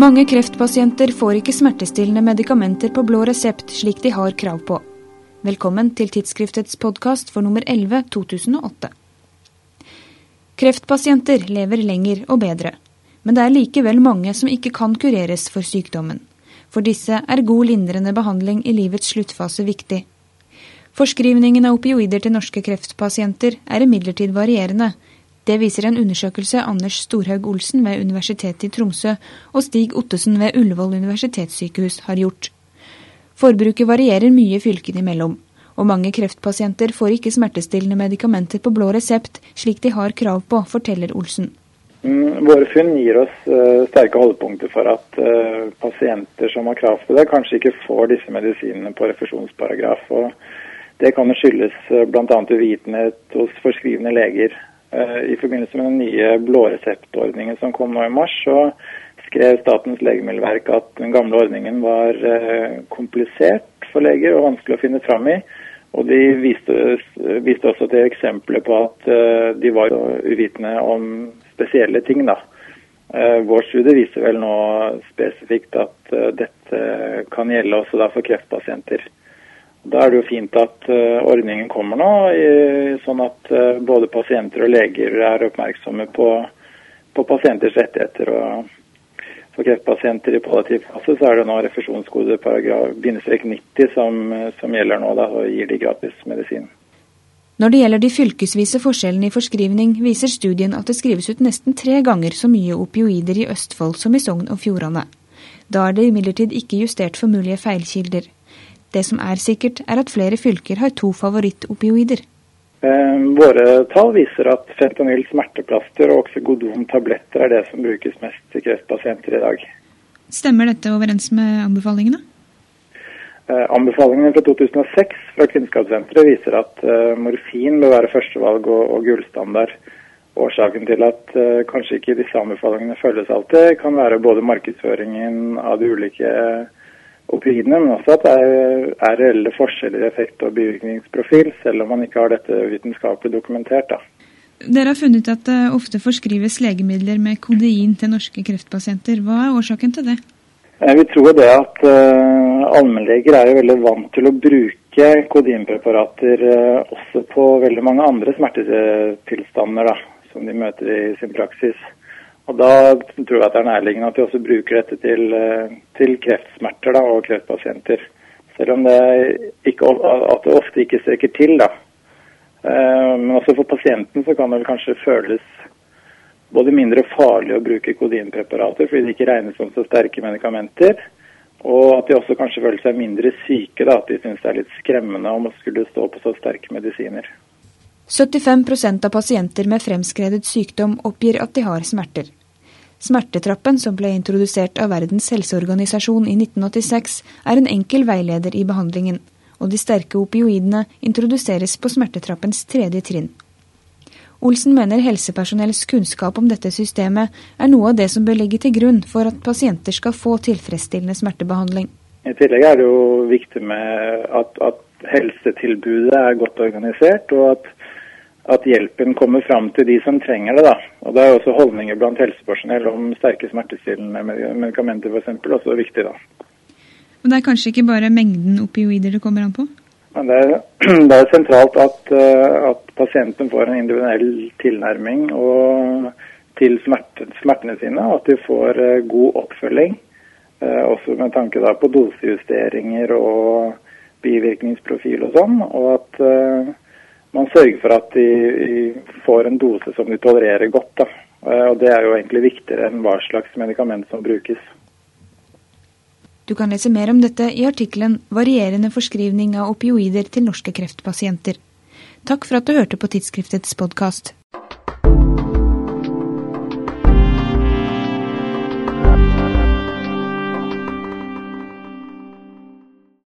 Mange kreftpasienter får ikke smertestillende medikamenter på blå resept slik de har krav på. Velkommen til tidsskriftets podkast for nummer 11 2008. Kreftpasienter lever lenger og bedre, men det er likevel mange som ikke kan kureres for sykdommen. For disse er god lindrende behandling i livets sluttfase viktig. Forskrivningen av opioider til norske kreftpasienter er imidlertid varierende, det viser en undersøkelse Anders Storhaug Olsen ved Universitetet i Tromsø og Stig Ottesen ved Ullevål universitetssykehus har gjort. Forbruket varierer mye fylkene imellom, og mange kreftpasienter får ikke smertestillende medikamenter på blå resept, slik de har krav på, forteller Olsen. Mm, våre funn gir oss uh, sterke holdepunkter for at uh, pasienter som har krav på det, kanskje ikke får disse medisinene på refusjonsparagraf. og Det kan skyldes uh, bl.a. uvitenhet hos forskrivende leger. Eh, I forbindelse med den nye blåreseptordningen som kom nå i mars, så skrev Statens legemiddelverk at den gamle ordningen var eh, komplisert for leger og vanskelig å finne fram i. Og de viste, viste også til eksempler på at eh, de var uvitende om spesielle ting. da. Vår studie viser vel nå spesifikt at dette kan gjelde også for kreftpasienter. Da er det jo fint at uh, ordningen kommer nå, i, sånn at uh, både pasienter og leger er oppmerksomme på, på pasienters rettigheter. og For kreftpasienter i palliativ fase så er det nå refusjonskode paragraf 90 som, som gjelder nå, da, og gir de gratis medisin. Når det gjelder de fylkesvise forskjellene i forskrivning, viser studien at det skrives ut nesten tre ganger så mye opioider i Østfold som i Sogn og Fjordane. Da er det imidlertid ikke justert for mulige feilkilder. Det som er sikkert, er at flere fylker har to favorittopioider. Eh, våre tall viser at fentanyl smerteplaster og oksygodon-tabletter er det som brukes mest til kreftpasienter i dag. Stemmer dette overens med anbefalingene? Eh, anbefalingene fra 2006 fra Kunnskapssenteret viser at eh, morfin bør være førstevalg og, og gullstandard. Årsaken til at uh, kanskje ikke disse anbefalingene følges alltid, kan være både markedsføringen av de ulike opioidene, men også at det er, er reelle forskjeller i effekt og bivirkningsprofil, selv om man ikke har dette vitenskapelig dokumentert. Da. Dere har funnet at det ofte forskrives legemidler med kodein til norske kreftpasienter. Hva er årsaken til det? Eh, vi tror det at uh, allmennleger er jo veldig vant til å bruke kodinpreparater uh, også på veldig mange andre smertetilstander da, som de møter i sin praksis. Og Da tror jeg at det er nærliggende at vi også bruker dette til, eh, til kreftsmerter da, og kreftpasienter. Selv om det, ikke, at det ofte ikke strekker til. da. Eh, men også for pasienten så kan det kanskje føles både mindre farlig å bruke kodinpreparater fordi de ikke regnes som så sterke medikamenter. Og at de også kanskje føler seg mindre syke. da, At de syns det er litt skremmende om å skulle stå på så sterke medisiner. 75% av pasienter med fremskredet sykdom oppgir at de har smerter. Smertetrappen, som ble introdusert av Verdens helseorganisasjon i 1986, er en enkel veileder i behandlingen, og de sterke opioidene introduseres på smertetrappens tredje trinn. Olsen mener helsepersonells kunnskap om dette systemet er noe av det som bør ligge til grunn for at pasienter skal få tilfredsstillende smertebehandling. I tillegg er det jo viktig med at, at helsetilbudet er godt organisert, og at at hjelpen kommer fram til de som trenger det. da. Og Det er også holdninger blant helsepersonell om sterke smertestillende medikamenter f.eks. også viktig. da. Og Det er kanskje ikke bare mengden opioider det kommer an på? Men det, er, det er sentralt at, eh, at, pasienten får en individuell tilnærming og, til smerte, smertene sine, og at de får eh, god oppfølging. Eh, også med tanke da, på dosejusteringer og bivirkningsprofil og sånn. og at man sørger for at de får en dose som de tolererer godt. Da. Eh, og Det er jo egentlig viktigere enn hva slags medikament som brukes. Du kan lese mer om dette i artikkelen 'Varierende forskrivning av opioider til norske kreftpasienter'. Takk for at du hørte på tidsskriftets podkast.